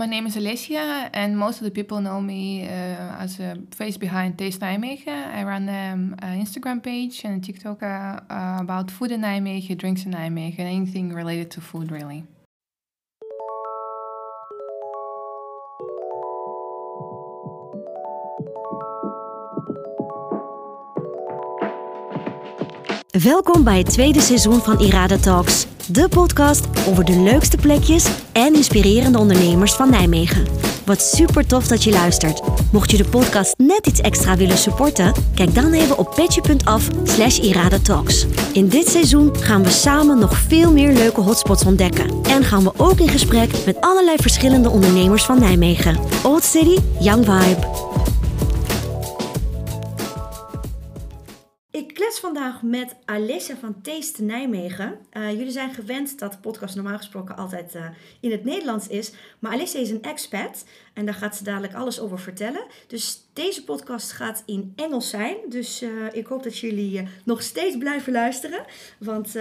My name is Alicia, and most of the people know me uh, as a face behind Taste Nijmegen. I run um, an Instagram page and a TikTok uh, about food in Nijmegen, drinks in Nijmegen, and anything related to food, really. Welkom bij het tweede seizoen van Irada Talks, de podcast over de leukste plekjes en inspirerende ondernemers van Nijmegen. Wat super tof dat je luistert. Mocht je de podcast net iets extra willen supporten, kijk dan even op petje.af slash iradatalks. In dit seizoen gaan we samen nog veel meer leuke hotspots ontdekken. En gaan we ook in gesprek met allerlei verschillende ondernemers van Nijmegen. Old City, Young Vibe. Vandaag met Alessia van Taste Nijmegen. Uh, jullie zijn gewend dat de podcast normaal gesproken altijd uh, in het Nederlands is. Maar Alessia is een expat en daar gaat ze dadelijk alles over vertellen. Dus deze podcast gaat in Engels zijn. Dus uh, ik hoop dat jullie nog steeds blijven luisteren. Want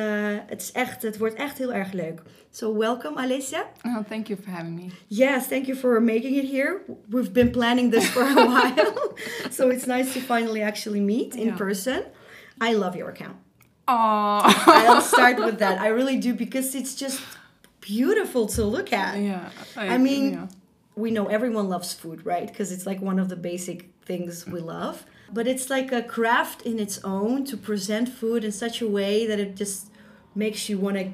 het, is echt, het wordt echt heel erg leuk. So welcome Alessia. Oh, thank you for having me. Yes, thank you for making it here. We've been planning this for a while. so it's nice to finally actually meet in yeah. person. I love your account. Aww. I'll start with that. I really do because it's just beautiful to look at. Yeah. I, I mean, yeah. we know everyone loves food, right? Because it's like one of the basic things we love. But it's like a craft in its own to present food in such a way that it just makes you want to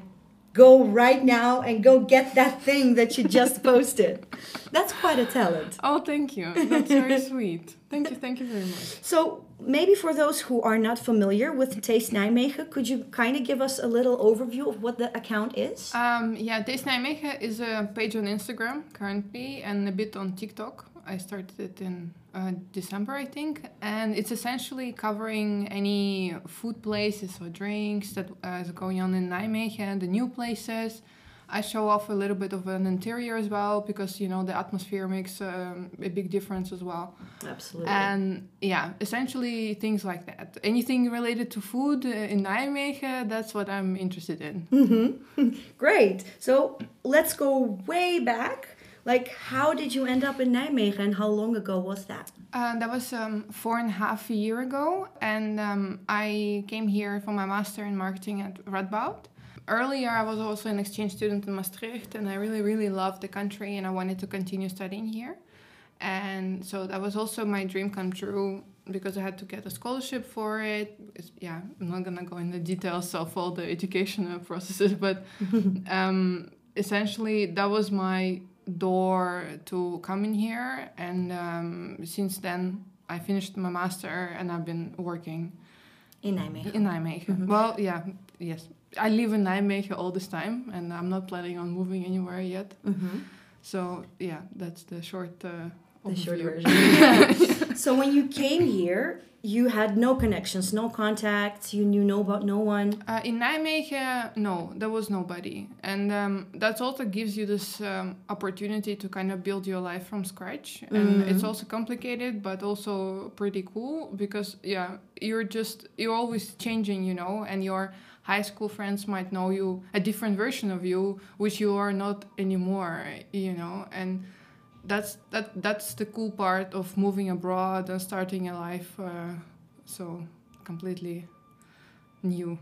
go right now and go get that thing that you just posted. That's quite a talent. Oh, thank you. That's very sweet. Thank you, thank you very much. So, maybe for those who are not familiar with Taste Nijmegen, could you kind of give us a little overview of what the account is? Um, yeah, Taste Nijmegen is a page on Instagram currently and a bit on TikTok. I started it in uh, December, I think, and it's essentially covering any food places or drinks that uh, is going on in Nijmegen, the new places. I show off a little bit of an interior as well because you know the atmosphere makes um, a big difference as well. Absolutely. And yeah, essentially things like that. Anything related to food uh, in Nijmegen, that's what I'm interested in. Mm-hmm. Great. So let's go way back like, how did you end up in Nijmegen and how long ago was that? Uh, that was um, four and a half a year ago. And um, I came here for my master in marketing at Radboud. Earlier, I was also an exchange student in Maastricht, and I really, really loved the country, and I wanted to continue studying here. And so that was also my dream come true because I had to get a scholarship for it. It's, yeah, I'm not gonna go into the details of all the educational processes, but um, essentially that was my door to come in here and um, since then I finished my master and I've been working in Nijmegen. In Nijmegen. Mm -hmm. Well, yeah, yes. I live in Nijmegen all this time and I'm not planning on moving anywhere yet. Mm -hmm. So, yeah, that's the short uh, the short version. so when you came here, you had no connections, no contacts. You knew no about no one. Uh, in Nijmegen, no, there was nobody, and um, that also gives you this um, opportunity to kind of build your life from scratch. And mm-hmm. it's also complicated, but also pretty cool because yeah, you're just you're always changing, you know, and your high school friends might know you a different version of you, which you are not anymore, you know, and that's that that's the cool part of moving abroad and starting a life uh, so completely new.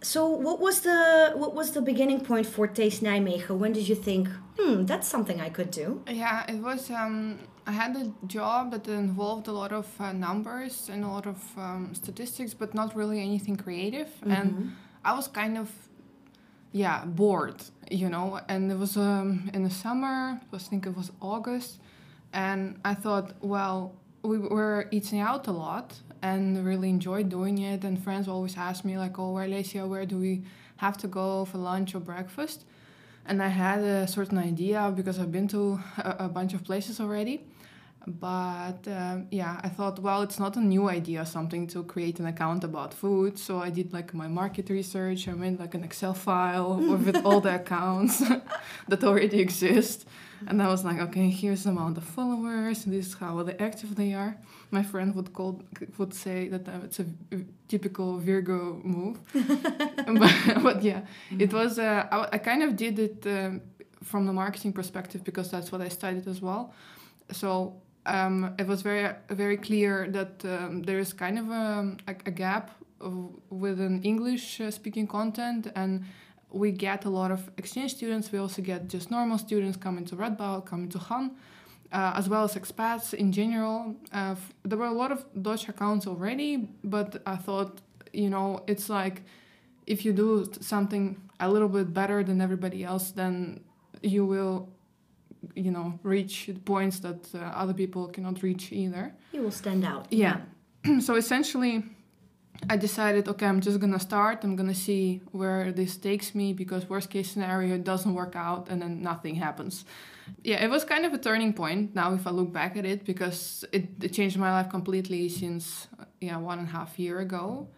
So what was the what was the beginning point for taste nijmegen when did you think hmm that's something i could do yeah it was um, i had a job that involved a lot of uh, numbers and a lot of um, statistics but not really anything creative. Mm -hmm. and i was kind of yeah bored you know? And it was um, in the summer i think it was august and i thought well we were eating out a lot and really enjoyed doing it and friends always asked me like oh where Alicia, where do we have to go for lunch or breakfast? And i had a certain idea because i've been to a, a bunch of places already but uh, yeah i thought well it's not a new idea something to create an account about food. So i did like my market research. I made like an excel file with all the accounts that already exist. And i was like okay here's the amount of followers. This is how active they are. My friend would call would say that uh, it's a typical virgo move. But, but, yeah it was uh, I, I, kind of did it um, from the marketing perspective because that's what I studied as well. So um, it was very very clear that um, there is kind of a, a, a gap with an English uh, speaking content and we get a lot of exchange students. We also get just normal students coming to Radboud, coming to HAN, uh, as well as expats in general. Uh, there were a lot of Dutch accounts already, but I thought, you know, it's like if you do something a little bit better than everybody else, then you will, you know, reach points that uh, other people cannot reach either. You will stand out. Yeah. so essentially, I decided, okay, I'm just gonna start. I'm gonna see where this takes me because worst case scenario, it doesn't work out and then nothing happens. Yeah, it was kind of a turning point now if I look back at it because it, it changed my life completely since yeah one and a half year ago,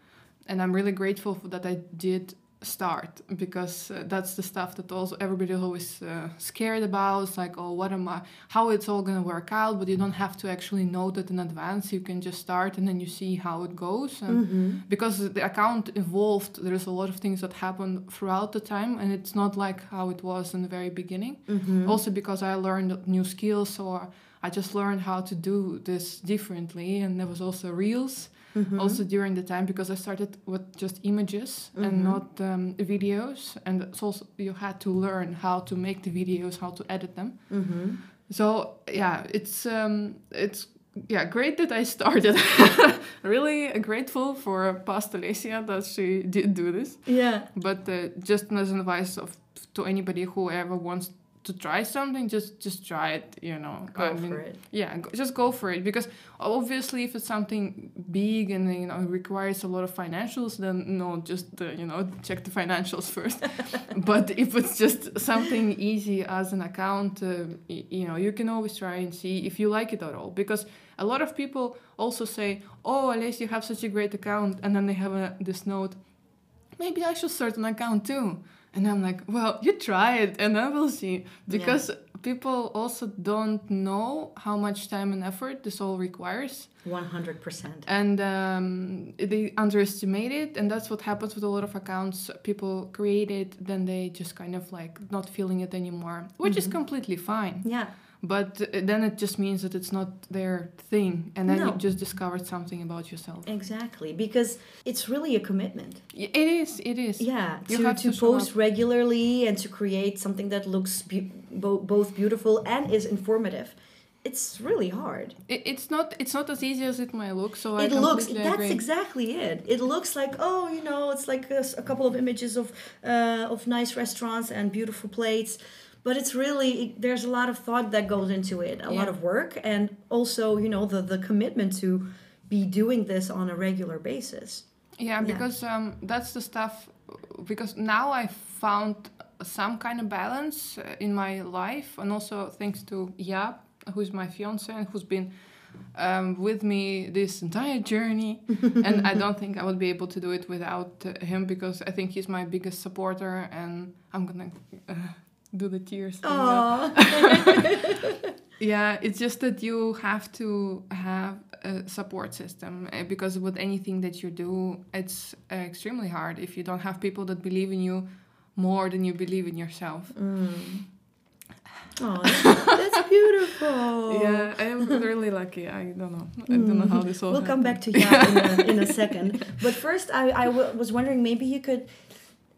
and I'm really grateful for that I did start because uh, that's the stuff that also everybody is always uh, scared about. It's like oh what am i how it's all going to work out but you don't have to actually know that in advance. You can just start and then you see how it goes. And Mm-hmm. because the account evolved there's a lot of things that happen throughout the time and it's not like how it was in the very beginning. Mm-hmm. also because i learned new skills or i just learned how to do this differently and there was also reels Mm-hmm. also during the time because I started with just images and not um, videos, and also you had to learn how to make the videos, how to edit them. Mm-hmm. So yeah, it's um, it's yeah great that I started. really grateful for past Alessia that she did do this. Yeah. But uh, just as an advice of to anybody who ever wants to try something, just just try it. You know, Go for it. Yeah, go, just go for it because obviously if it's something big and you know requires a lot of financials, then no, just uh, you know check the financials first. but if it's just something easy as an account, uh, you know, you can always try and see if you like it at all because. A lot of people also say, "Oh, Alice, you have such a great account," and then they have a, this note, maybe I should start an account too. And I'm like, well, you try it and then we'll see. Because people also don't know how much time and effort this all requires. One hundred percent. And um, they underestimate it. And that's what happens with a lot of accounts. People create it, then they just kind of like not feeling it anymore, which is completely fine. Yeah. But uh, then it just means that it's not their thing. And then No. you just discovered something about yourself. Exactly. Because it's really a commitment. It is, it is. Yeah. You to have to to post regularly and to create something that looks bo- both beautiful and is informative. It's really hard. It, it's not it's not as easy as it might look. So I it looks that's agree. exactly it it looks like oh you know it's like a couple of images of uh, of nice restaurants and beautiful plates but it's really there's a lot of thought that goes into it a lot of work and also you know the the commitment to be doing this on a regular basis Yeah, because um, that's the stuff. Because now I found some kind of balance uh, in my life, and also thanks to Jaap, who's my fiance and who's been um, with me this entire journey. and I don't think I would be able to do it without him because I think he's my biggest supporter, and I'm gonna uh, do the tears. thing Yeah, it's just that you have to have a support system uh, because with anything that you do, it's uh, extremely hard if you don't have people that believe in you more than you believe in yourself. oh that's, that's beautiful Yeah, I am really lucky. I don't know. I don't know how this all. We'll come back to Jaap in a, in a second. But first, I, I w- was wondering maybe you could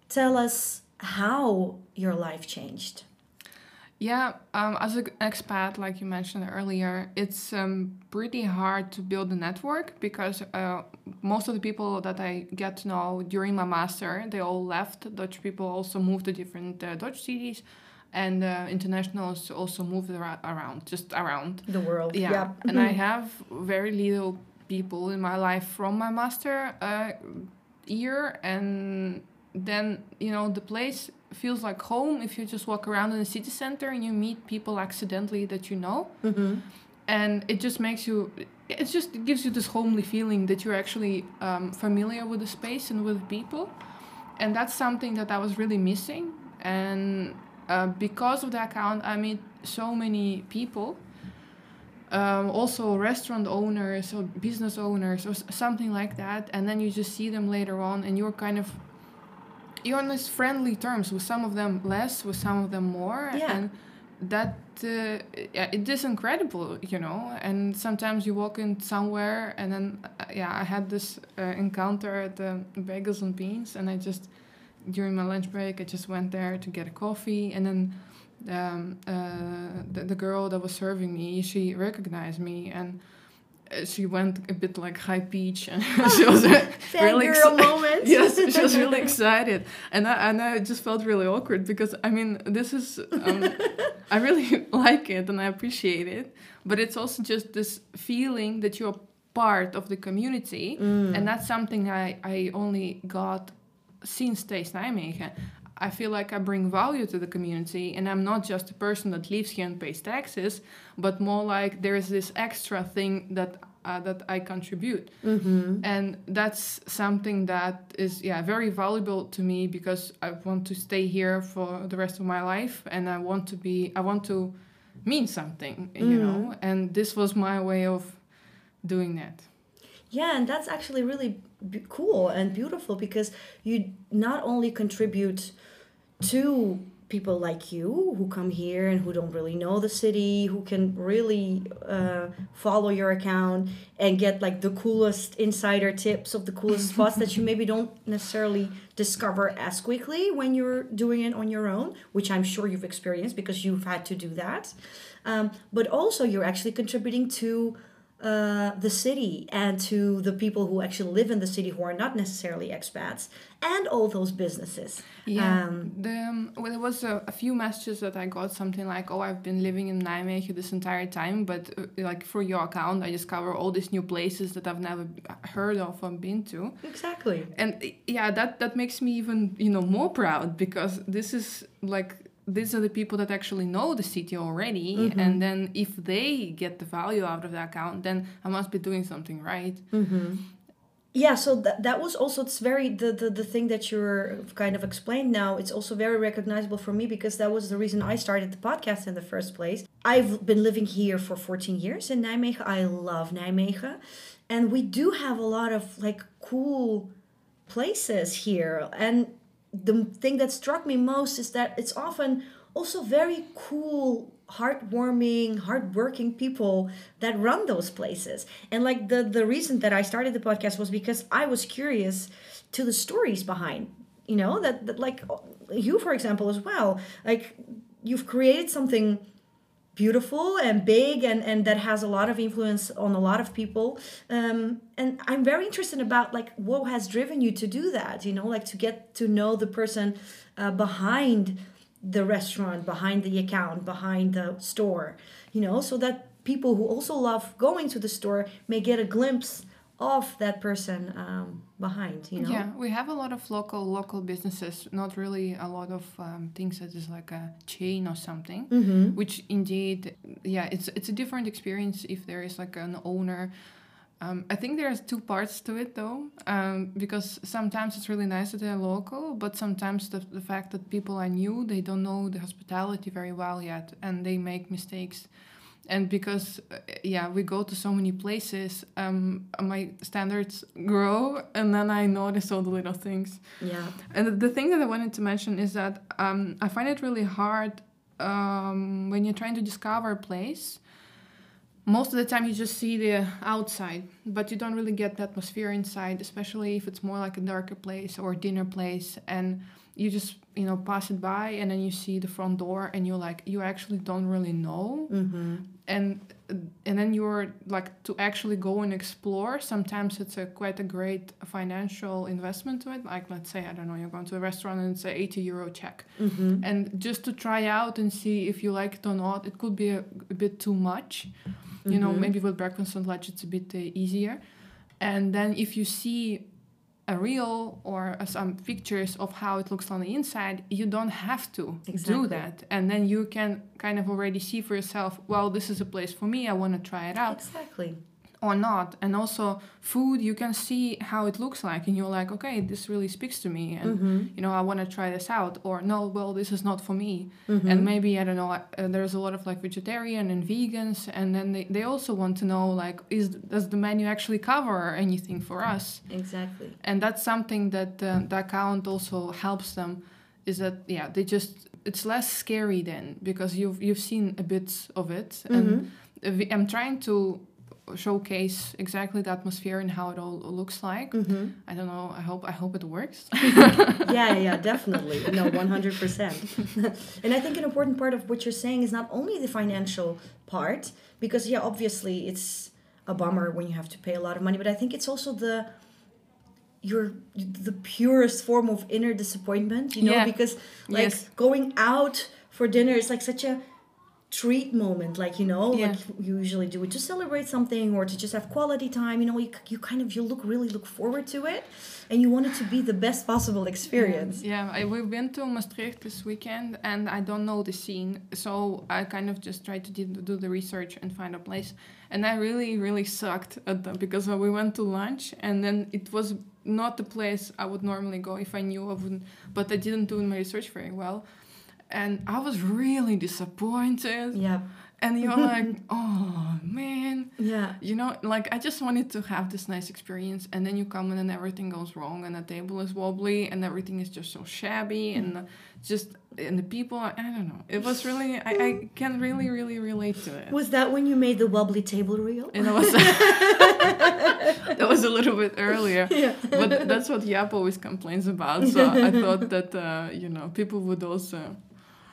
tell us how your life changed. Yeah, um, as an expat, like you mentioned earlier, it's um, pretty hard to build a network because uh, most of the people that I get to know during my master, they all left. Dutch people also moved to different uh, Dutch cities, and uh, internationals also moved ar- around, just around. The world. Yeah, Yep. and I have very little people in my life from my master uh, year, and then you know the place feels like home if you just walk around in the city center and you meet people accidentally that you know, Mm-hmm. and it just makes you. It just gives you this homely feeling that you're actually um, familiar with the space and with people, and that's something that I was really missing. And uh, because of the account, I meet so many people um, also restaurant owners or business owners or s- something like that and then you just see them later on and you're kind of you're on this friendly terms with some of them less, with some of them more, Yeah. and that uh, yeah, it is incredible, you know. And sometimes you walk in somewhere, and then uh, yeah, I had this uh, encounter at the Bagels and Beans, and I just during my lunch break, I just went there to get a coffee, and then. Um, uh, the, the girl that was serving me, she recognized me and she went a bit like high pitch and she was really moment. yes, she was really excited, and I, and I just felt really awkward because I mean this is um, I really like it and I appreciate it, but it's also just this feeling that you're part of the community, and that's something I I only got since Taste Nijmegen. I feel like I bring value to the community, and I'm not just a person that lives here and pays taxes, but more like there is this extra thing that uh, that I contribute, and that's something that is yeah very valuable to me because I want to stay here for the rest of my life, and I want to be I want to mean something, you know, and this was my way of doing that. Yeah, and that's actually really b- cool and beautiful because you not only contribute to people like you who come here and who don't really know the city, who can really uh, follow your account and get like the coolest insider tips of the coolest spots that you maybe don't necessarily discover as quickly when you're doing it on your own, which I'm sure you've experienced because you've had to do that. Um, but also, you're actually contributing to uh, the city and to the people who actually live in the city who are not necessarily expats and all those businesses. Yeah, Um, the, um, well, there was a, a few messages that I got something like, "Oh, I've been living in Nijmegen this entire time, but uh, like for your account, I discover all these new places that I've never heard of or been to." exactly. And yeah, that that makes me even you know more proud because this is like these are the people that actually know the city already, Mm-hmm. and then if they get the value out of the account, then I must be doing something right. Yeah, so that, that was also it's very the, the the thing that you're kind of explained now. It's also very recognizable for me because that was the reason I started the podcast in the first place. I've been living here for 14 years in Nijmegen. I love Nijmegen, and we do have a lot of like cool places here. And the thing that struck me most is that it's often also very cool heartwarming hardworking people that run those places. And like the the reason that i started the podcast was because i was curious to the stories behind you know that, that like you for example as well. Like you've created something beautiful and big and and that has a lot of influence on a lot of people. Um and i'm very interested about like what has driven you to do that you know like to get to know the person uh, behind the restaurant behind the account behind the store you know so that people who also love going to the store may get a glimpse of that person um, behind you know Yeah, we have a lot of local local businesses, not really a lot of um, things that is like a chain or something. Mm-hmm. Which indeed, yeah, it's it's a different experience if there is like an owner. Um, I think there's two parts to it though, um, because sometimes it's really nice that they're local, but sometimes the, the fact that people are new, they don't know the hospitality very well yet, and they make mistakes. And because, uh, yeah, we go to so many places, um, my standards grow, and then I notice all the little things. yeah And the- thing that I wanted to mention is that um, I find it really hard um, when you're trying to discover a place. Most of the time, you just see the outside, but you don't really get the atmosphere inside, especially if it's more like a darker place or a dinner place. And you just, you know, pass it by and then you see the front door and you're like, you actually don't really know mm-hmm. and and then you're like to actually go and explore sometimes it's a quite a great financial investment to it like let's say i don't know you're going to a restaurant and it's a 80 euro check Mm-hmm. and just to try out and see if you like it or not it could be a, a bit too much you know Mhm. maybe with breakfast and lunch it's a bit uh, easier and then if you see a reel or some pictures of how it looks on the inside you don't have to Exactly. do that. And then you can kind of already see for yourself well this is a place for me i want to try it out. Exactly or not and also food you can see how it looks like and you're like okay this really speaks to me and Mm-hmm. you know i want to try this out or no well this is not for me Mm-hmm. and maybe i don't know uh, there's a lot of like vegetarian and vegans and then they, they also want to know like is does the menu actually cover anything for us Exactly. and that's something that uh, the account also helps them is that yeah they just it's less scary then because you've you've seen a bit of it and we- i'm trying to showcase exactly the atmosphere and how it all looks like mm-hmm. i don't know i hope i hope it works yeah, yeah, definitely. No, 100%. and I think an important part of what you're saying is not only the financial part, because, yeah, obviously it's a bummer when you have to pay a lot of money, but I think it's also the your the purest form of inner disappointment you know Yeah. because like Yes. going out for dinner is like such a treat moment like you know Yeah. like you usually do it to celebrate something or to just have quality time you know you, you kind of you look really look forward to it and you want it to be the best possible experience Yeah, I, we've been to Maastricht this weekend, and I don't know the scene, so I kind of just tried to do, the research and find a place. And I really, really sucked at that because we went to lunch, and then it was not the place I would normally go if I knew I wouldn't. But I didn't do my research very well, and I was really disappointed. yeah And you're like, oh man, yeah you know, like I just wanted to have this nice experience, and then you come in and everything goes wrong, and the table is wobbly, and everything is just so shabby, and uh, just and the people, I don't know. It was really, I, I can really, really relate to it. was that when you made the wobbly table reel And it was that was a little bit earlier, Yeah. but that's what Jaap always complains about. So I thought that uh, you know people would also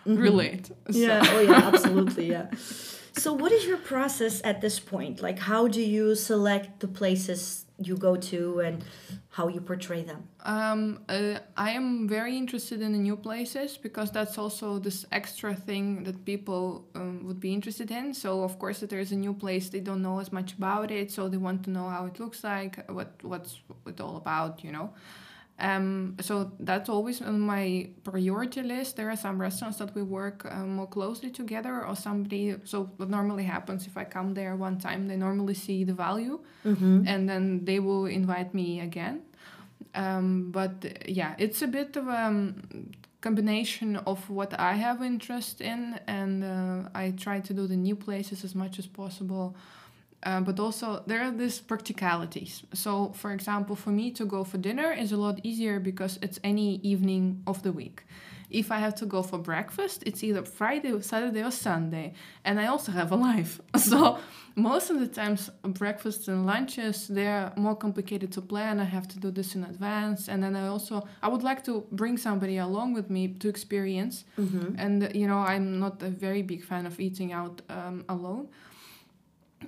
relate. So. Mm-hmm. Yeah. Oh, yeah. Absolutely. Yeah. So, what is your process at this point? Like, how do you select the places you go to and how you portray them? Um, uh, I am very interested in the new places because that's also this extra thing that people um, would be interested in. So of course, if there's a new place, they don't know as much about it, so they want to know how it looks like, what what's it all about, you know. Um, so that's always on my priority list. There are some restaurants that we work uh, more closely together, or somebody. So what normally happens if I come there one time, they normally see the value, and then they will invite me again. Um, but uh, yeah, it's a bit of a um, combination of what I have interest in, and uh, I try to do the new places as much as possible. Uh, but also there are these practicalities. So, for example, for me to go for dinner is a lot easier because it's any evening of the week. If I have to go for breakfast, it's either Friday, or Saturday, or Sunday, and I also have a life. So most of the times, breakfasts and lunches they're more complicated to plan. I have to do this in advance, and then I also I would like to bring somebody along with me to experience. And you know, I'm not a very big fan of eating out um, alone.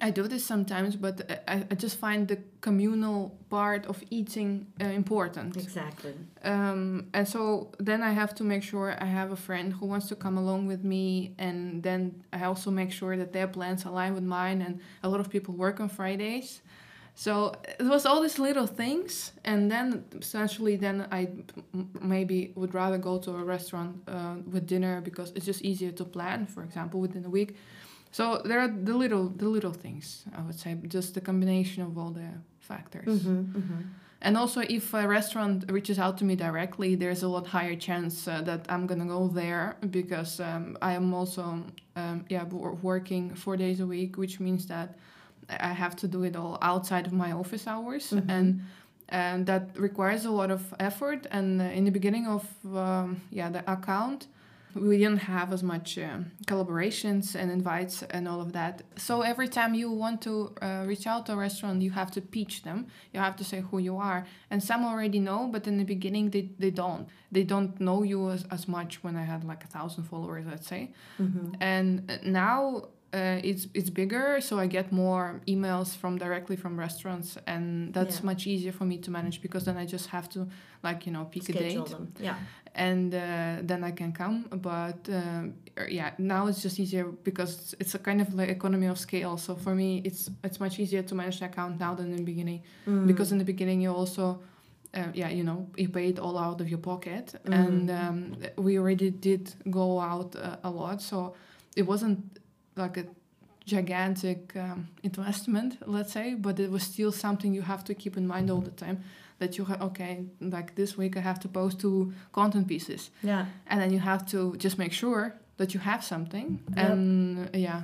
I do this sometimes, but I, I just find the communal part of eating uh, important. Exactly. Um, and so then I have to make sure I have a friend who wants to come along with me, and then I also make sure that their plans align with mine. And a lot of people work on Fridays, so it was all these little things. And then essentially, then I maybe would rather go to a restaurant uh, with dinner because it's just easier to plan. For example, within a week. So there are the little the little things I would say, just the combination of all the factors. Mm-hmm, And also, if a restaurant reaches out to me directly, there's a lot higher chance uh, that I'm gonna go there because um, I am also um, yeah working four days a week, which means that I have to do it all outside of my office hours, and and that requires a lot of effort. And uh, in the beginning of um, yeah the account, we didn't have as much um, collaborations and invites and all of that. So every time you want to uh, reach out to a restaurant, you have to pitch them. You have to say who you are. And some already know, but in the beginning they, they don't. They don't know you as, as much when I had like a thousand followers, let's say. And uh, now uh, it's it's bigger, so I get more emails from directly from restaurants, and that's Yeah. much easier for me to manage because then I just have to like you know pick a Schedule date them. Yeah. And uh, then I can come. But um, er, yeah, now it's just easier because it's, a kind of like economy of scale. So for me, it's it's much easier to manage the account now than in the beginning because in the beginning you also. Uh, yeah, you know, you pay it all out of your pocket, and um, we already did go out uh, a lot, so it wasn't like a gigantic um, investment, let's say, but it was still something you have to keep in mind all the time. That you have okay, like this week I have to post two content pieces, Yeah. and then you have to just make sure that you have something, Yep. and yeah,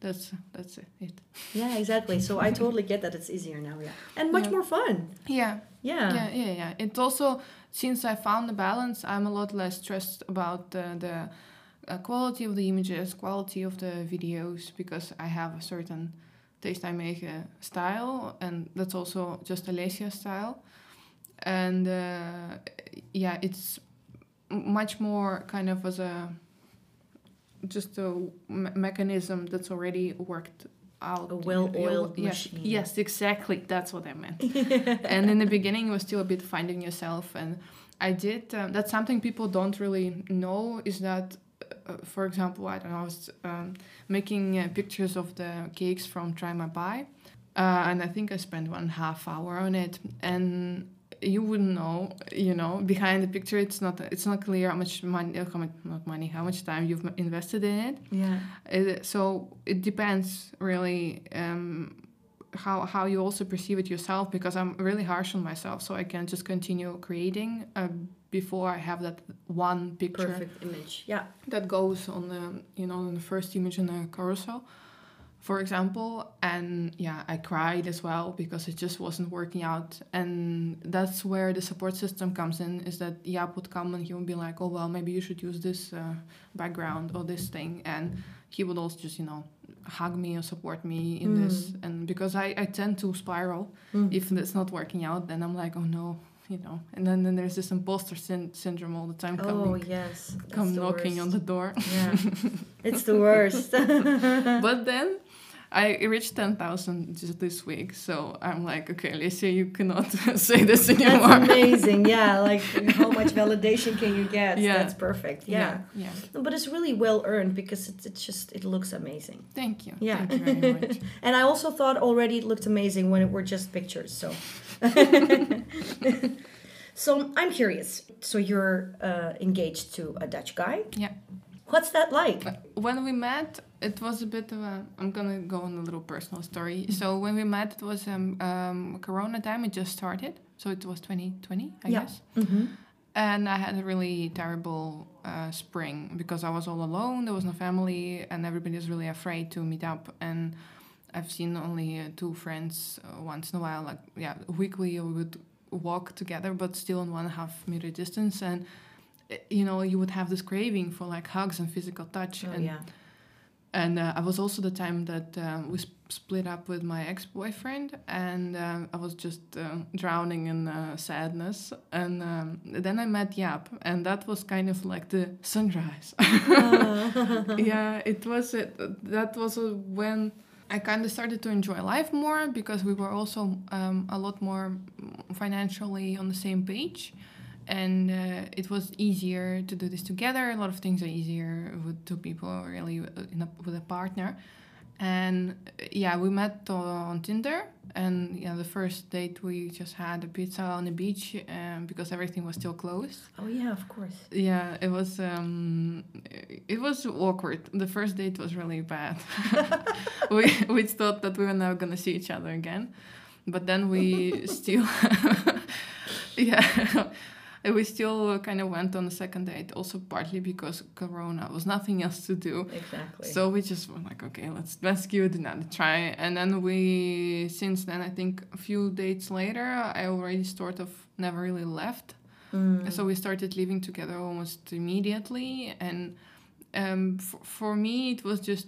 that's that's it. Yeah, exactly. So I totally get that it's easier now, yeah. And much Yeah. more fun. Yeah, Yeah. yeah, yeah, yeah. It also since I found the balance, I'm a lot less stressed about the the uh, quality of the images, quality of the videos, because I have a certain taste I make uh, style, and that's also just Alessia style. And uh, yeah, it's much more kind of as a just a me- mechanism that's already worked out. A well-oiled yes, machine. Yes, exactly. That's what I meant. and in the beginning, it was still a bit finding yourself. And I did. Um, that's something people don't really know. Is that, uh, for example, I don't know. I was um, making uh, pictures of the cakes from Try My Buy, uh, and I think I spent one half hour on it. And you wouldn't know, you know, behind the picture, it's not it's not clear how much money, how much not money, how much time you've invested in it. Yeah. It, so it depends really um, how how you also perceive it yourself because I'm really harsh on myself, so I can just continue creating uh, before I have that one picture Perfect image. Yeah. that goes on the you know on the first image in the carousel, for example. And yeah, I cried as well because it just wasn't working out, and that's where the support system comes in. Is that Jaap would come and he would be like, oh well, maybe you should use this uh, background or this thing, and he would also just you know hug me or support me in this and because I, I tend to spiral if it's not working out then i'm like oh no you know and then, then there's this imposter syn- syndrome all the time coming. Oh yes. Come knocking worst. on the door Yeah. it's the worst. but then I reached 10,000 just this week. So I'm like, okay, Alicia, you cannot say this anymore. That's amazing. Yeah, like how much validation can you get? Yeah. That's perfect. Yeah. yeah. No, But it's really well earned because it's, it's just it looks amazing. Thank you. Yeah. Thank you very much. And I also thought already it looked amazing when it were just pictures. So So I'm curious. So you're uh, engaged to a Dutch guy. Yeah. What's that like? When we met, it was a bit of a. I'm gonna go on a little personal story. Mm-hmm. So when we met, it was um, um, Corona time. It just started, so it was 2020, I Yeah. guess. Mm-hmm. And I had a really terrible uh, spring because I was all alone. There was no family, and everybody was really afraid to meet up. And I've seen only uh, two friends uh, once in a while. Like yeah, weekly we would walk together, but still on one half meter distance. And uh, you know, you would have this craving for like hugs and physical touch. Oh and yeah. And uh, I was also the time that um, we sp- split up with my ex boyfriend, and um, I was just uh, drowning in uh, sadness. And um, then I met Jaap, and that was kind of like the sunrise. yeah, it was. It, that was uh, when I kind of started to enjoy life more because we were also um, a lot more financially on the same page. And uh, it was easier to do this together. A lot of things are easier with two people, really, uh, in a, with a partner. And uh, yeah, we met on Tinder. And yeah, the first date we just had a pizza on the beach um, because everything was still closed. Oh yeah, of course. Yeah, it was um, it was awkward. The first date was really bad. we we thought that we were never gonna see each other again, but then we still, yeah, we still kind of went on the second date. Also partly because Corona was nothing else to do. Exactly. So we just were like, okay, let's let's give it another try. And then we, since then, I think a few dates later, I already sort of never really left. Mm. So we started living together almost immediately, and um, for, for me, it was just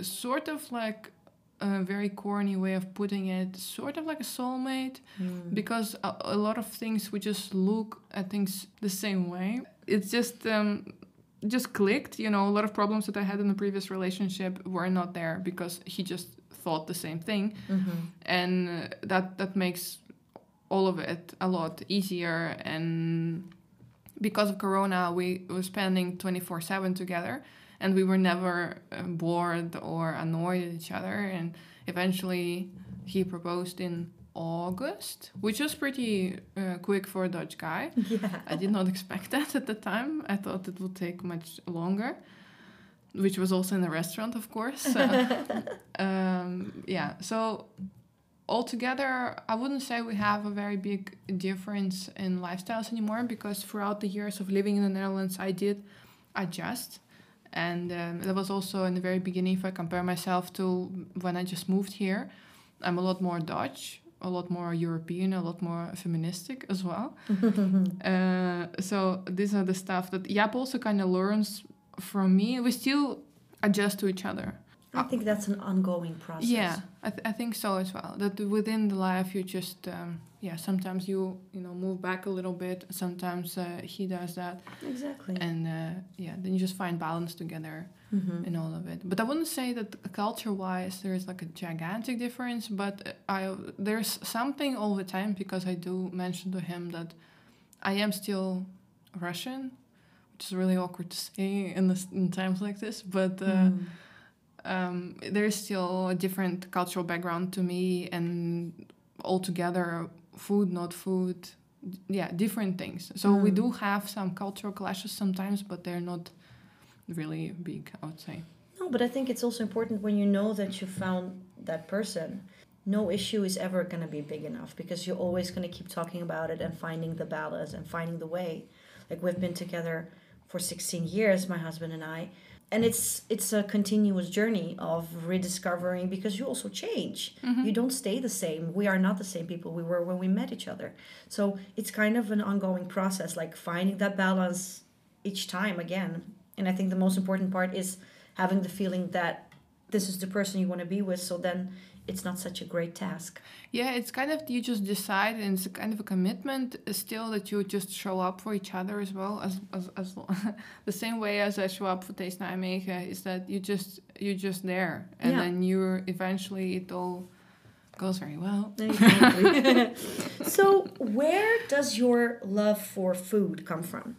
sort of like a very corny way of putting it, sort of like a soulmate, Mm. because a, a lot of things we just look at things the same way. It's just um, just clicked. You know, a lot of problems that I had in the previous relationship were not there because he just thought the same thing Mm-hmm. and uh, that that makes all of it a lot easier and because of corona we were spending 24/7 together and we were never uh, bored or annoyed at each other and eventually he proposed in August which was pretty uh, quick for a Dutch guy Yeah. I did not expect that at the time. I thought it would take much longer. which was also in a restaurant, of course. Uh, um, yeah, so altogether, I wouldn't say we have a very big difference in lifestyles anymore because throughout the years of living in the Netherlands, I did adjust. And um, that was also in the very beginning, if I compare myself to when I just moved here, I'm a lot more Dutch, a lot more European, a lot more feministic as well. uh, so these are the stuff that Jaap also kind of learns from me. We still adjust to each other. I think that's an ongoing process. Yeah, I, th- I think so as well. That within the life, you just um, yeah. Sometimes you you know move back a little bit. Sometimes uh, he does that. Exactly. And uh, yeah, then you just find balance together mm-hmm. in all of it. But I wouldn't say that culture-wise there is like a gigantic difference. But I there's something all the time because I do mention to him that I am still Russian, which is really awkward to say in this in times like this. But. Uh, mm um, there's still a different cultural background to me and altogether food not food yeah different things. So mm. we do have some cultural clashes sometimes but they're not really big i would say. No but i think it's also important when you know that you found that person no issue is ever going to be big enough because you're always going to keep talking about it and finding the balance and finding the way. Like we've been together for 16 years my husband and i and it's it's a continuous journey of rediscovering because you also change. Mm-hmm. you don't stay the same. We are not the same people we were when we met each other. So it's kind of an ongoing process like finding that balance each time again. And i think the most important part is having the feeling that this is the person you want to be with. So then it's not such a great task. Yeah, it's kind of you just decide, and it's kind of a commitment still that you just show up for each other as well as as, as the same way as I show up for Taste Nijmegen is that you just you're just there, and yeah. then you're eventually it all goes very well. Exactly. so, where does your love for food come from?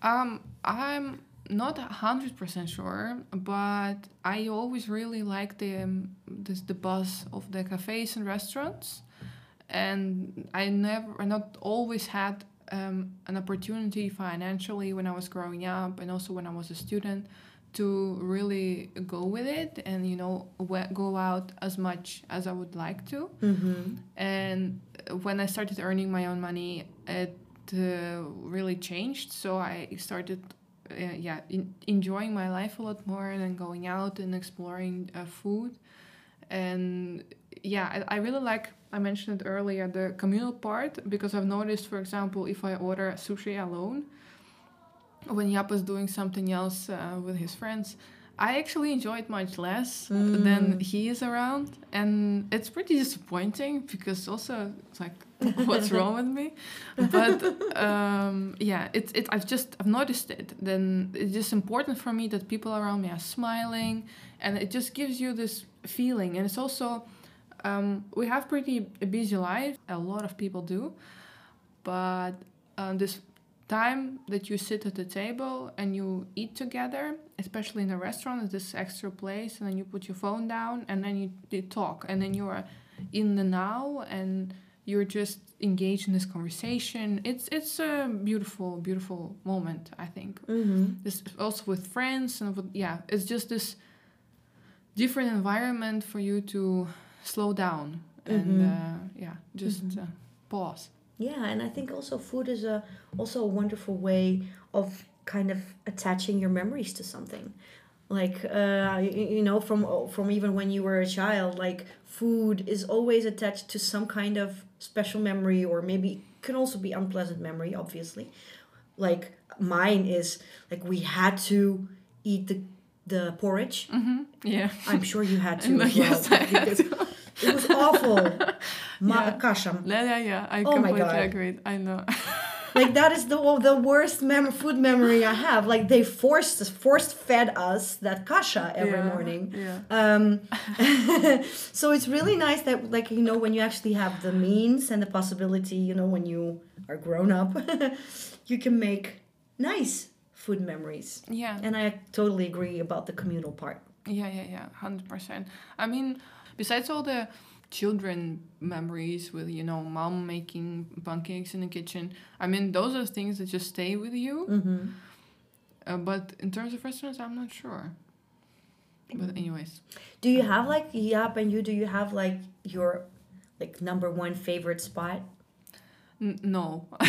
Um, I'm not hundred percent sure, but I always really like the um, this the buzz of the cafes and restaurants, and I never, I not always had um, an opportunity financially when I was growing up, and also when I was a student, to really go with it and you know go out as much as I would like to. Mm-hmm. And when I started earning my own money, it uh, really changed. So I started uh, yeah in, enjoying my life a lot more and going out and exploring uh, food. And yeah I, I really like i mentioned it earlier the communal part because i've noticed for example if i order sushi alone when Jaap is doing something else uh, with his friends I actually enjoy it much less mm. than he is around, and it's pretty disappointing because also it's like, what's wrong with me? But um, yeah, it's it. I've just I've noticed it. Then it's just important for me that people around me are smiling, and it just gives you this feeling. And it's also um, we have pretty busy life. A lot of people do, but um, this time that you sit at the table and you eat together, especially in a restaurant, this extra place, and then you put your phone down and then you, you talk, and then you are in the now and you're just engaged in this conversation. It's it's a beautiful, beautiful moment. I think. Mm-hmm. This also with friends and with, yeah, it's just this different environment for you to slow down and mm-hmm. uh, yeah, just mm-hmm. uh, pause. Yeah, and I think also food is a also a wonderful way of kind of attaching your memories to something. Like uh, you, you know, from from even when you were a child, like food is always attached to some kind of special memory, or maybe can also be unpleasant memory. Obviously, like mine is like we had to eat the the porridge. Mm-hmm. Yeah, I'm sure you had to. as yes, I had to. It was awful. Ma- yeah. kasha. Yeah, yeah, yeah. I oh completely agree. I know. like that is the the worst mem- food memory I have. Like they forced forced fed us that kasha every yeah, morning. Yeah. Um, so it's really nice that like you know when you actually have the means and the possibility, you know, when you are grown up, you can make nice food memories. Yeah. And I totally agree about the communal part. Yeah, yeah, yeah, hundred percent. I mean, besides all the children memories with you know mom making pancakes in the kitchen i mean those are things that just stay with you mm-hmm. Uh, but in terms of restaurants, I'm not sure. But anyways, Do you have like Jaap and you? Do you have like your like number one favorite spot? N- no.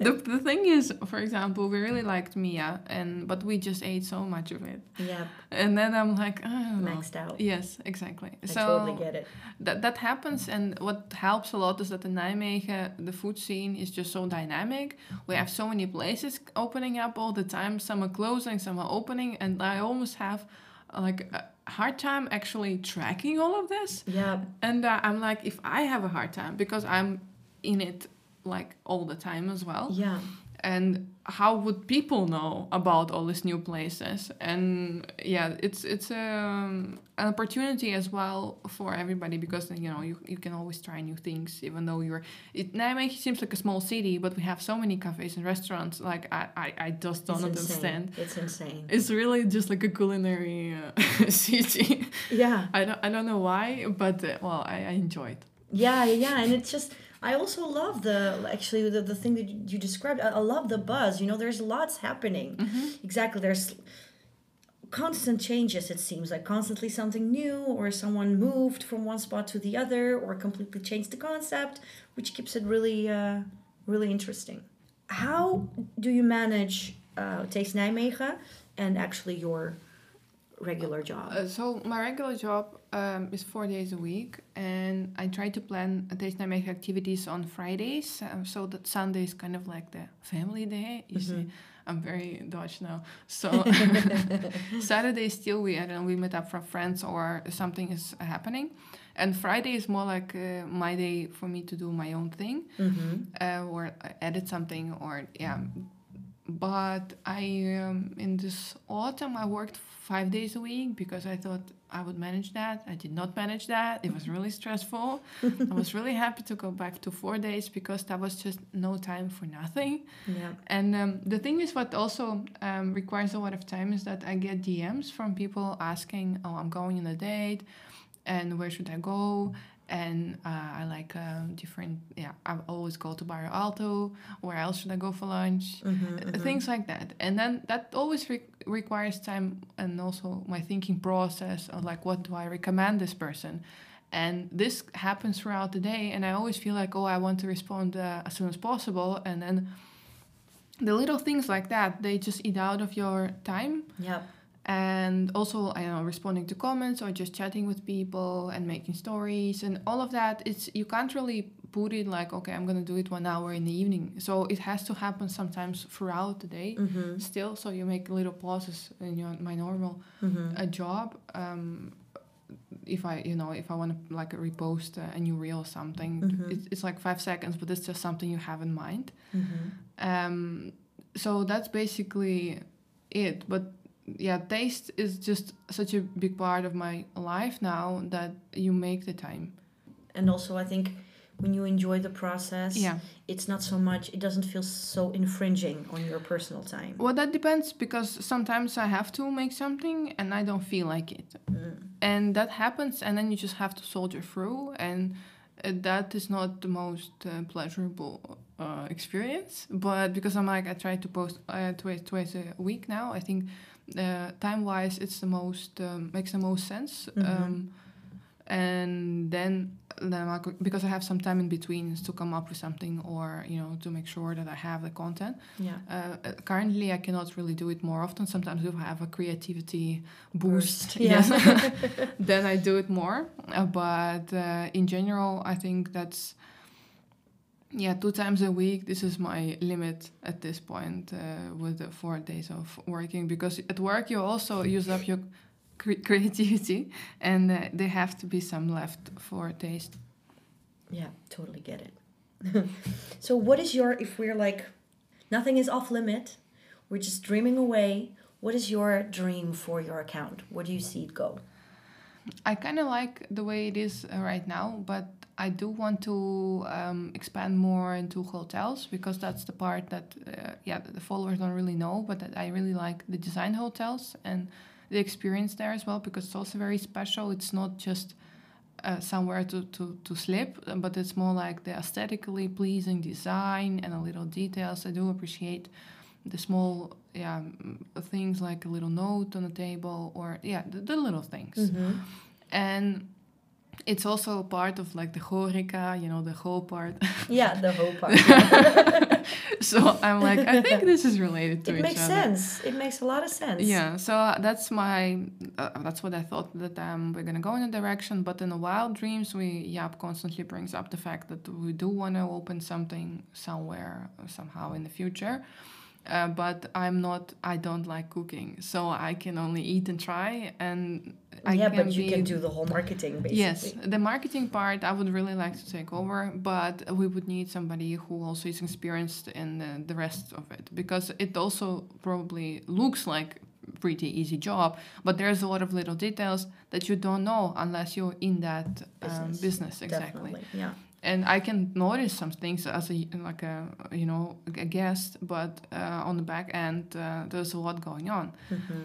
the, the thing is, for example, we really liked Mia, and but we just ate so much of it, Yeah, and then I'm like, don't maxed out. Yes, exactly. I so totally get it. that that happens, and what helps a lot is that in Nijmegen the food scene is just so dynamic. We have so many places opening up all the time. Some are closing, some are opening, and I almost have like a hard time actually tracking all of this. Yeah, And uh, I'm like, if I have a hard time because I'm in it like all the time as well, yeah, and how would people know about all these new places? And yeah, it's it's um, an opportunity as well for everybody because you know you, you can always try new things even though you're. It Nijmegen seems like a small city, but we have so many cafes and restaurants. Like I I, I just don't it's understand. insane. It's insane. It's really just like a culinary uh, city. Yeah, I don't I don't know why, but uh, well, I, I enjoy it. yeah, yeah, and it's just. I also love the actually the, the thing that you, described. I, I love the buzz. You know, there's lots happening. Exactly. There's constant changes. It seems like constantly something new, or someone moved from one spot to the other, or completely changed the concept, which keeps it really, uh, really interesting. How do you manage uh, Taste Nijmegen and actually your regular job? Uh, so my regular job um, is four days a week, and I try to plan Nijmegen activities on Fridays, um, so that Sunday is kind of like the family day. You see, I'm very Dutch now, so Saturday still we I don't know, we meet up for friends or something is happening, and Friday is more like uh, my day for me to do my own thing, uh, or edit something, or yeah. But I um, in this autumn I worked five days a week because I thought I would manage that. I did not manage that. It was really stressful. I was really happy to go back to four days because that was just no time for nothing. yeah. And um, the thing is, what also um, requires a lot of time is that I get DMs from people asking, "Oh, I'm going on a date, and where should I go?" And uh, I like uh, different. Yeah, I always go to Barrio Alto. Where else should I go for lunch? Uh, Things like that. And then that always re- requires time and also my thinking process of like, what do I recommend this person? And this happens throughout the day, and I always feel like, oh, I want to respond uh, as soon as possible, and then the little things like that they just eat out of your time Yeah. And also i don't know responding to comments or just chatting with people and making stories and all of that it's you can't really put it like okay i'm gonna do it one hour in the evening. So it has to happen sometimes throughout the day still. So you make little pauses in your my normal uh, job. Um, if I, you know, if I want to like a repost a, a new reel or something, it's, it's like five seconds, but it's just something you have in mind. Um, so that's basically it. But yeah, taste is just such a big part of my life now that you make the time. And also, I think when you enjoy the process, Yeah. it's not so much, it doesn't feel so infringing on your personal time. Well, that depends because sometimes I have to make something and I don't feel like it. And that happens, and then you just have to soldier through. And uh, that is not the most uh, pleasurable uh, experience. But because I'm like, I try to post uh, twice, twice a week now, I think uh, time wise, it's the most, um, makes the most sense. Um, and then then I could, because I have some time in between to come up with something or you know to make sure that I have the content. Yeah. Uh, uh, currently, I cannot really do it more often. Sometimes if I have a creativity boost, Burst, yeah. yes, then I do it more. Uh, but uh, in general, I think that's yeah, two times a week. This is my limit at this point uh, with the four days of working because at work you also use up your cre- creativity, and uh, there have to be some left for taste. Yeah, totally get it. so, what is your, if we're like, nothing is off limit, we're just dreaming away, what is your dream for your account? Where do you see it go? I kind of like the way it is uh, right now, but I do want to um, expand more into hotels because that's the part that, uh, yeah, the followers don't really know, but that I really like the design hotels and the experience there as well because it's also very special. It's not just uh, somewhere to, to, to sleep, but it's more like the aesthetically pleasing design and a little details. I do appreciate the small yeah things like a little note on the table or yeah the, the little things Mm-hmm. and it's also part of like the horeca you know the whole part Yeah, the whole part. so i'm like i think this is related to it makes other sense. It makes a lot of sense. yeah so uh, that's my uh, that's what i thought that um, we're gonna go in a direction but in the wild dreams we Jaap constantly brings up the fact that we do want to open something somewhere somehow in the future uh, but i'm not i don't like cooking so i can only eat and try and I yeah, can but you be- can do the whole marketing basically. Yes, the marketing part I would really like to take over, but we would need somebody who also is experienced in the, the rest of it because it also probably looks like pretty easy job, but there's a lot of little details that you don't know unless you're in that um, Business, business exactly Definitely. Yeah. And I can notice some things as a like a you know a guest, but uh, on the back end uh, there's a lot going on,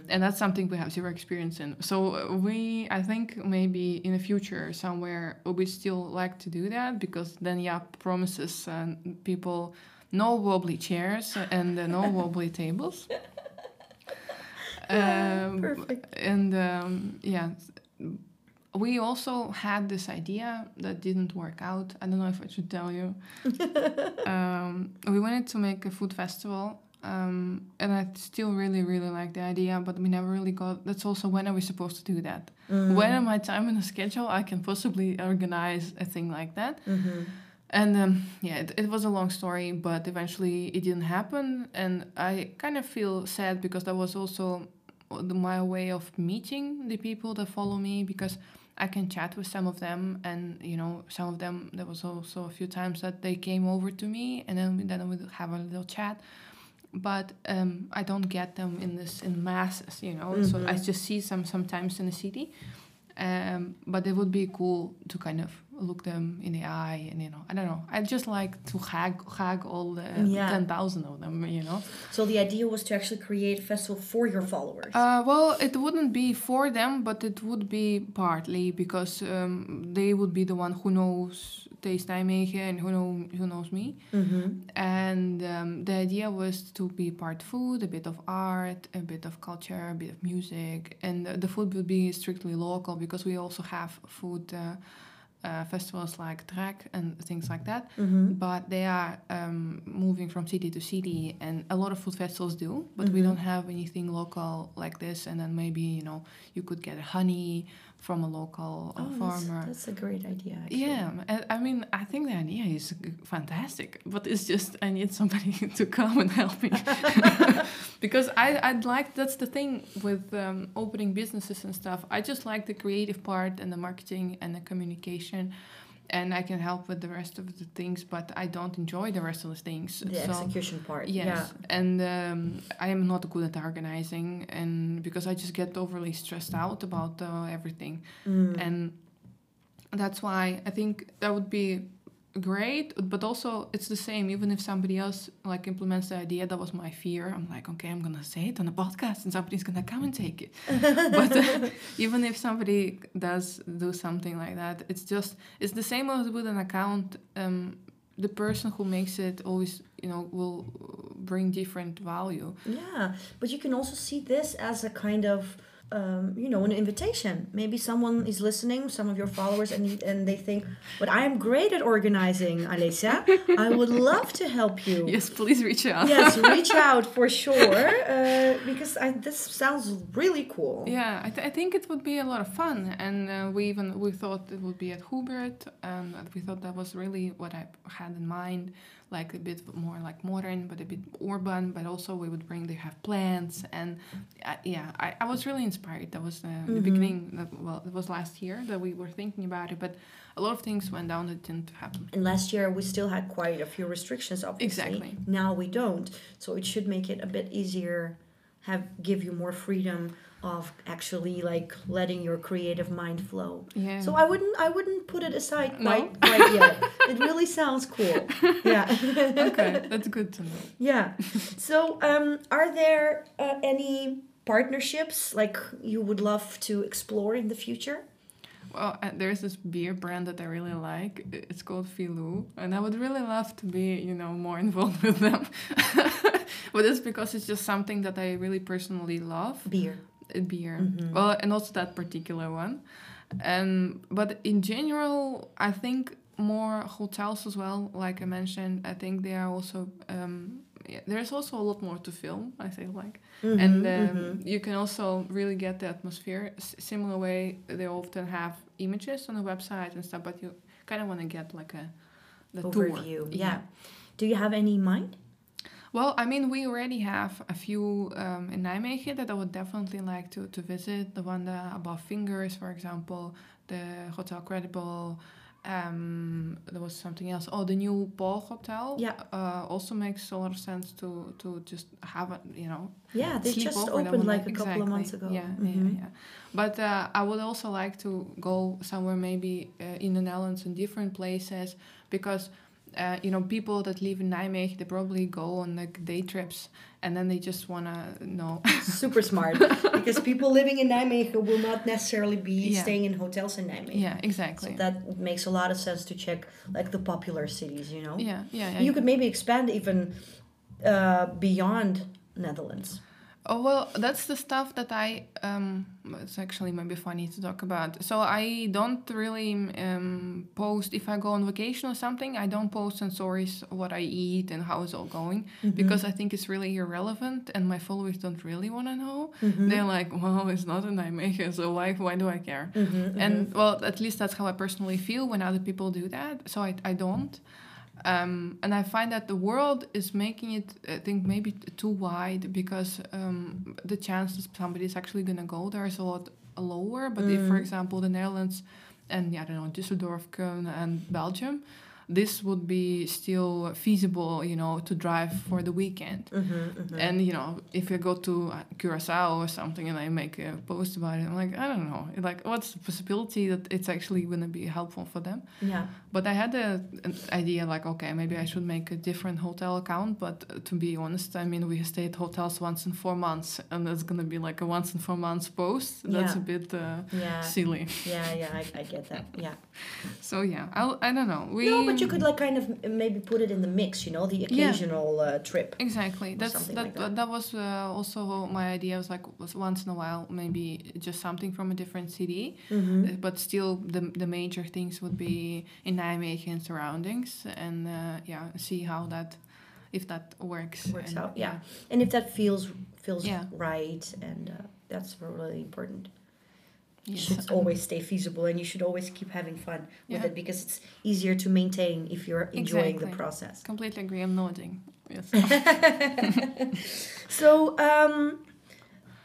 and that's something we have zero experience in. So uh, we, I think maybe in the future somewhere we still like to do that because then yeah promises uh, people no wobbly chairs and uh, no wobbly tables. Um, perfect. And um, yeah, we also had this idea that didn't work out. I don't know if I should tell you. um, we wanted to make a food festival. Um, and I still really, really like the idea, but we never really got. That's also when are we supposed to do that? When am I time in the schedule I can possibly organize a thing like that? Mm-hmm. And um, yeah, it, it was a long story, but eventually it didn't happen. And I kind of feel sad because that was also the- my way of meeting the people that follow me because I can chat with some of them. And, you know, some of them, there was also a few times that they came over to me and then, we- then we have a little chat. But um, I don't get them in this in masses, you know. So I just see some sometimes in the city, um, but it would be cool to kind of look them in the eye and you know I don't know I just like to hag hag all the Yeah. ten thousand of them you know So the idea was to actually create a festival for your followers. uh, well it wouldn't be for them but it would be partly because um, they would be the one who knows Taste Nijmegen and who know who knows me mm-hmm. and um, the idea was to be part food, a bit of art, a bit of culture, a bit of music, and the, the food would be strictly local because we also have food uh, uh, festivals like Trek and things like that. Mm-hmm. But they are um, moving from city to city, and a lot of food festivals do. But we don't have anything local like this. And then maybe you know you could get honey from a local uh, Oh, that's, farmer. that's a great idea. Actually. Yeah, I mean, I think the idea is fantastic, but it's just I need somebody to come and help me because I I'd like that's the thing with um, opening businesses and stuff. I just like the creative part and the marketing and the communication, and I can help with the rest of the things, but I don't enjoy the rest of the things. The so, execution part. Yes, Yeah. and um, I am not good at organizing, and because I just get overly stressed out about uh, everything, Mm. and that's why I think that would be great. But also, it's the same. Even if somebody else like implements the idea, that was my fear. I'm like, okay, I'm gonna say it on a podcast, and somebody's gonna come and take it. but uh, even if somebody does do something like that, it's just it's the same as with an account. Um, the person who makes it always, you know, will bring different value. Yeah, but you can also see this as a kind of, um, you know, an invitation. Maybe someone is listening, some of your followers, and and they think, "But I am great at organizing, Alessia. I would love to help you." Yes, please reach out. yes, reach out for sure, uh, because I, this sounds really cool. Yeah, I, th- I think it would be a lot of fun, and uh, we even we thought it would be at Hubert, and we thought that was really what I had in mind, like a bit more like modern, but a bit urban, but also we would bring they have plants, and uh, yeah, I, I was really inspired. That was uh, the beginning. That, well, it was last year that we were thinking about it, but a lot of things went down that didn't happen. And last year we still had quite a few restrictions, obviously. Exactly. Now we don't, so it should make it a bit easier, have give you more freedom of actually like letting your creative mind flow. Yeah. So I wouldn't I wouldn't put it aside No? quite quite yet. It really sounds cool. Yeah. okay, that's good to know. yeah. So um, are there uh, any partnerships like you would love to explore in the future? Well, uh, there's this beer brand that I really like. It's called Filou, and I would really love to be, you know, more involved with them. but it's because it's just something that I really personally love. Beer. uh, beer. Well, and also that particular one. And but in general, I think more hotels as well. Like I mentioned, I think they are also. Um, yeah, there's also a lot more to film. I feel like, and um, you can also really get the atmosphere. S- similar way they often have images on the website and stuff, but you kind of want to get like a the tour. Overview. Yeah. Do you have any in mind? Well, I mean, we already have a few um, in Nijmegen that I would definitely like to, to visit. The one the above fingers, for example, the Hotel Credible. Um, there was something else. Oh, the new Paul Hotel. Yeah. Uh, also makes a lot of sense to to just have a you know. Yeah, they just opened like a night. couple of months ago. Yeah, Mhm. yeah, yeah. But uh, I would also like to go somewhere maybe uh, in the Netherlands in different places because uh, you know people that live in Nijmegen they probably go on like day trips and then they just wanna know Super smart. because people living in Nijmegen will not necessarily be Yeah. staying in hotels in Nijmegen. yeah exactly So that makes a lot of sense to check like the popular cities, you know? yeah yeah, yeah You could maybe expand even uh, beyond Netherlands. Oh well, that's the stuff that I. Um, it's actually maybe funny to talk about. So I don't really um, post if I go on vacation or something. I don't post on stories what I eat and how it's all going because I think it's really irrelevant, and my followers don't really want to know. They're like, "Well, it's not a Nijmegen, so why? Why do I care?" And well, at least that's how I personally feel when other people do that. So I, I don't. Um, and I find that the world is making it, I think, maybe too wide because um, the chance that somebody is actually going to go there is a lot lower. But if, for example, the Netherlands and, yeah, I don't know, Düsseldorf, Köln, and Belgium, this would be still feasible, you know, to drive for the weekend. And, you know, if you go to uh, Curacao or something and I make a post about it, I'm like, I don't know. Like, what's the possibility that it's actually going to be helpful for them? Yeah. But I had a, an idea like, okay, maybe I should make a different hotel account. But uh, to be honest, I mean, we stay at hotels once in four months, and it's gonna be like a once in four months post. That's Yeah. a bit uh, Yeah. silly. Yeah, yeah, I, I get that. Yeah. So yeah, I'll, I don't know. We No, but you could like kind of maybe put it in the mix, you know, the occasional uh, trip. Exactly. That's that. like that. that. was uh, also my idea. Was like was once in a while, maybe just something from a different city, Mm-hmm. uh, but still the the major things would be in Nijmegen and surroundings, and uh, yeah, see how that, if that works. Works and, out, yeah. And if that feels feels Yeah. right, and uh, that's really important. Yes. should always stay feasible, and you should always keep having fun with Yeah. it because it's easier to maintain if you're enjoying the Exactly. process. Completely agree. I'm nodding. Yes. So, um,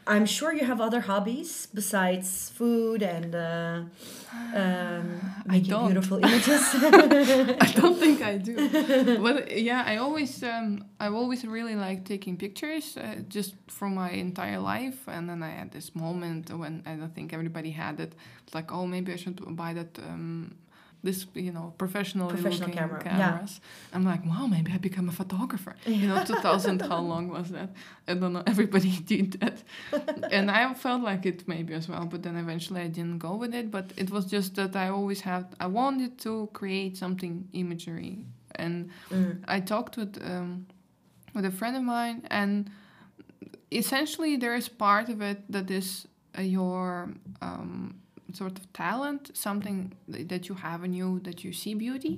I'm sure you have other hobbies besides food and uh, um, making beautiful images. I don't think I do. But yeah, I always um, I've always really liked taking pictures uh, just from my entire life. And then I had this moment when I don't think everybody had it. It's like, oh, maybe I should buy that. Um, this you know professional Professional looking camera, yeah. cameras. I'm like, wow, maybe I become a photographer. You know, 2000. how long was that? I don't know. Everybody did that, and I felt like it maybe as well. But then eventually I didn't go with it. But it was just that I always had. I wanted to create something imagery, and I talked with um, with a friend of mine, and essentially there is part of it that is uh, your um, sort of talent, something that you have in you that you see beauty.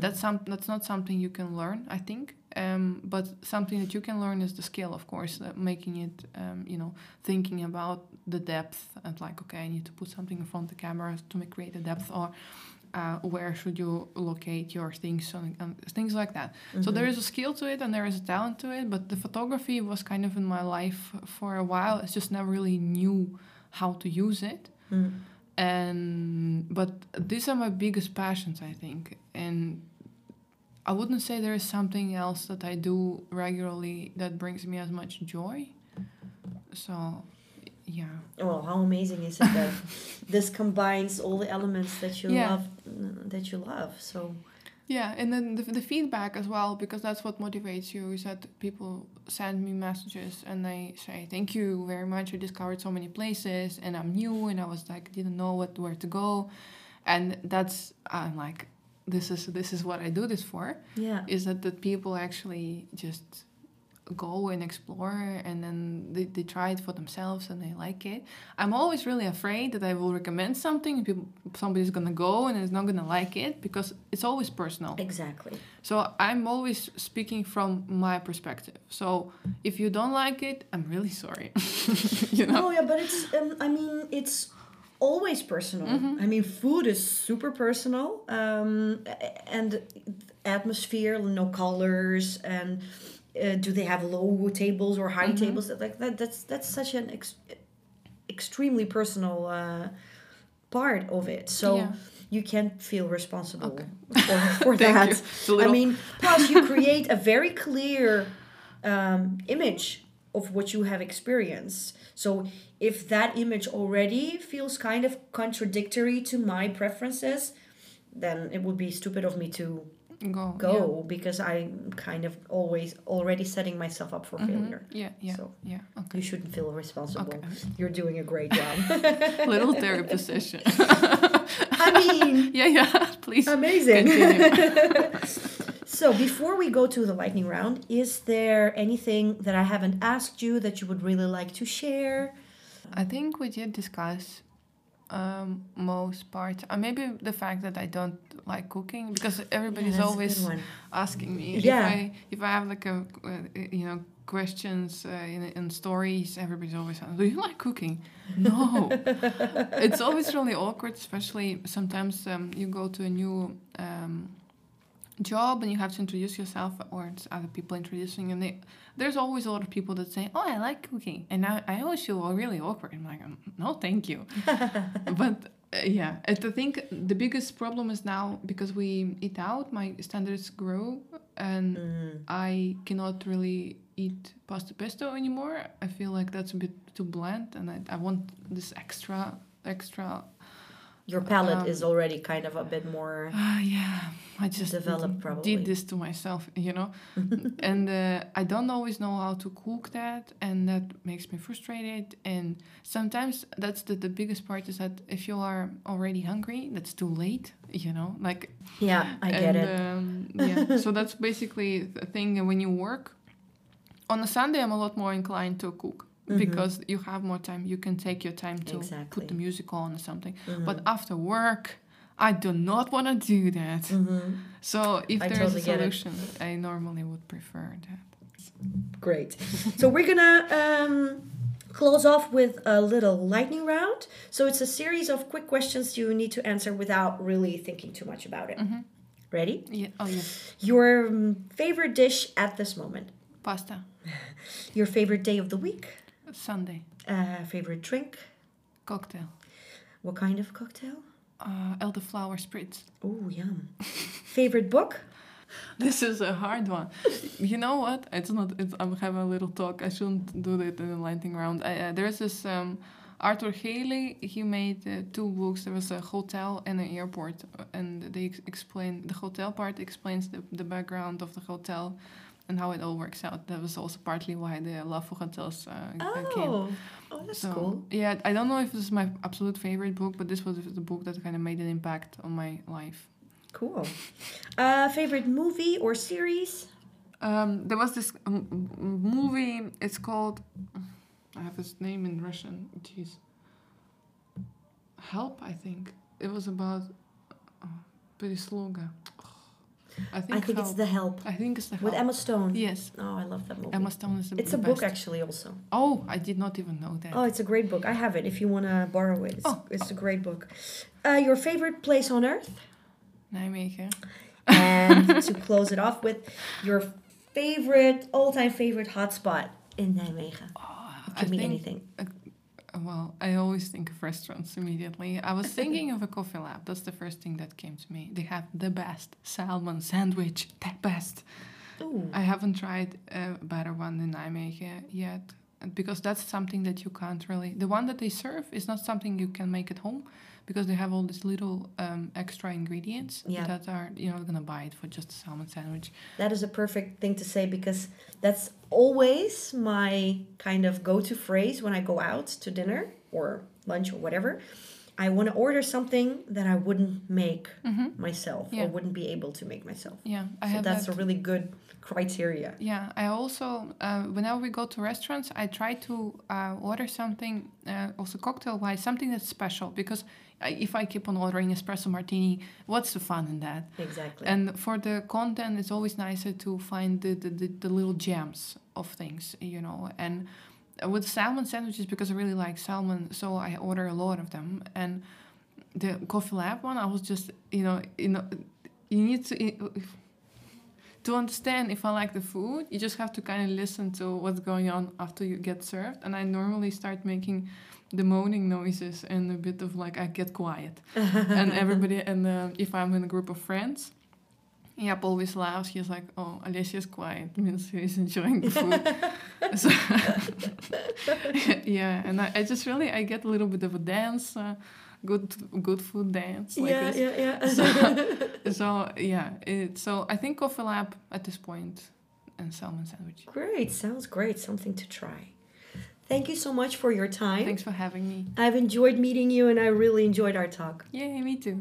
That's some. That's not something you can learn, I think. Um, but something that you can learn is the skill, of course, uh, making it. Um, you know, thinking about the depth and like, okay, I need to put something in front of the camera to make create a depth, or uh, where should you locate your things and, and things like that. So there is a skill to it and there is a talent to it, but the photography was kind of in my life for a while. I just never really knew how to use it. And but these are my biggest passions, I think. And I wouldn't say there is something else that I do regularly that brings me as much joy. So, yeah. Well, how amazing is it that this combines all the elements that you Yeah. love, that you love? So Yeah, and then the, the feedback as well, because that's what motivates you. Is that people send me messages and they say, "Thank you very much. I discovered so many places, and I'm new, and I was like didn't know what where to go," and that's I'm like, this is this is what I do this for. Yeah. Is that that people actually just go and explore and then they, they try it for themselves and they like it i'm always really afraid that i will recommend something and people somebody's gonna go and is not gonna like it because it's always personal Exactly. so i'm always speaking from my perspective so if you don't like it i'm really sorry you know Oh yeah, but it's. Um, I mean, it's always personal. I mean, food is super personal, um, and atmosphere, no colors, and uh, do they have low tables or high tables? Like that. That's that's such an ex- extremely personal uh, part of it. So. Yeah. You can't feel responsible Okay. for, for that. you. It's a I mean, plus you create a very clear um, image of what you have experienced. So if that image already feels kind of contradictory to my preferences, then it would be stupid of me to go go because I'm kind of always already setting myself up for yeah. Mhm. failure. yeah yeah So yeah okay you shouldn't feel responsible. Okay. You're doing a great job. little therapy session I mean, yeah yeah please amazing. So before we go to the lightning round, is there anything that I haven't asked you that you would really like to share? I think we did discuss um, most parts. Uh, maybe the fact that I don't like cooking because everybody's a always asking me Yeah. if I if I have like a uh, you know questions uh, in, in stories. Everybody's always asking, "Do you like cooking?" No. it's always really awkward, especially sometimes um, you go to a new. Um, job and you have to introduce yourself or it's other people introducing you. And they, there's always a lot of people that say oh i like cooking. And i, I always feel really awkward. I'm like no thank you. But uh, yeah. I think the biggest problem is now because we eat out my standards grow and Mm. i cannot really eat pasta pesto anymore. I feel like that's a bit too bland and i, I want this extra extra Your palate Um, is already kind of a bit more. Ah, yeah, I just Developed, did- probably. did this to myself, you know. and uh, I don't always know how to cook that, and that makes me frustrated. And sometimes that's the, the biggest part is that if you are already hungry, that's too late, you know. Like Yeah, I get it. Um, yeah, so that's basically the thing. When you work on a Sunday, I'm a lot more inclined to cook. Because you have more time, you can take your time to Mm-hmm. Exactly. Mm-hmm. put the music on or something. But after work, I do not want to do that. So if I there's totally a solution, I normally would prefer that. Great. so we're gonna um, close off with a little lightning round. So it's a series of quick questions you need to answer without really thinking too much about it. Ready? Yeah. Oh yes. Your um, favorite dish at this moment. Pasta. Your favorite day of the week. Sunday. Uh, favorite drink. Cocktail. What kind of cocktail? Uh, elderflower spritz. Oh, yum. favorite book. This is a hard one. you know what? It's not. It's, I'm having a little talk. I shouldn't do that in the lightning round. I, uh, there's this um, Arthur Hailey. He made uh, two books. There was a hotel and an airport, and they ex- explain the hotel part explains the, the background of the hotel and how it all works out. That was also partly why the love for hotels uh, uh, came. Oh, oh, that's So, cool. Yeah, I don't know if this is my absolute favorite book, but this was the book that kind of made an impact on my life. Cool. Uh, favorite movie or series? Um, there was this um, movie. It's called. I have his name in Russian. Jeez. Help, I think. It was about uh, Peresloga. I think. I think it's The Help I think it's the Help. with. Emma Stone. Yes, Oh, I love that movie. Emma Stone is the, it's the a book best. actually also. Oh, I did not even know that. Oh, it's a great book. I have it if you want to borrow it. It's, Oh. it's a great book. Uh, your favorite place on earth? Nijmegen. And to close it off with your favorite, all time favorite hotspot in Nijmegen. It I could mean think- anything. Well, I always think of restaurants immediately. I was thinking of a coffee lab. That's the first thing that came to me. They have the best salmon sandwich, the best. Ooh. I haven't tried a better one in Nijmegen yet because that's something that you can't really. The one that they serve is not something you can make at home because they have all these little um, extra ingredients Yeah. that are you're not gonna buy it for just a salmon sandwich. That is a perfect thing to say because that's always my kind of go to phrase when I go out to dinner or lunch or whatever. I want to order something that I wouldn't make myself Mm-hmm. Yeah. or wouldn't be able to make myself. Yeah, I so that's that. a really good criteria. Yeah, I also uh, whenever we go to restaurants, I try to uh, order something uh, also cocktail wise, something that's special because if I keep on ordering espresso martini, what's the fun in that? Exactly. And for the content, it's always nicer to find the, the, the, the little gems of things, you know. And with salmon sandwiches, because I really like salmon, so I order a lot of them. And the coffee lab one, I was just, you know, you know, you need to to understand if I like the food. You just have to kind of listen to what's going on after you get served. And I normally start making the moaning noises and a bit of like I get quiet, and everybody. And uh, if I'm in a group of friends. Yep, always laughs. He's like, "Oh, Alessia's quiet means he's enjoying the food." so, yeah, and I, I just really I get a little bit of a dance, uh, good good food dance like yeah, this. yeah, yeah, So, so yeah, it, so I think coffee lab at this point and salmon sandwich. Great. Sounds great. Something to try. Thank you so much for your time. Thanks for having me. I've enjoyed meeting you and I really enjoyed our talk. Yay, me too.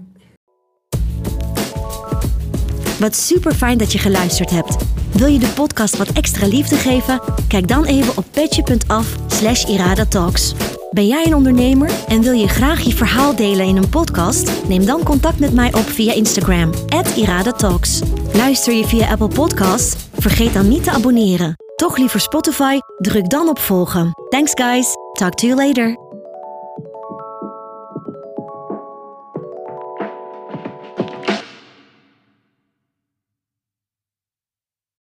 Wat super fijn dat je geluisterd hebt. Wil je de podcast wat extra liefde geven? Kijk dan even op petje.af slash iradatalks. Ben jij een ondernemer en wil je graag je verhaal delen in een podcast? Neem dan contact met mij op via Instagram, iradatalks. Luister je via Apple Podcasts? Vergeet dan niet te abonneren. Toch liever Spotify? Druk dan op volgen. Thanks guys, talk to you later.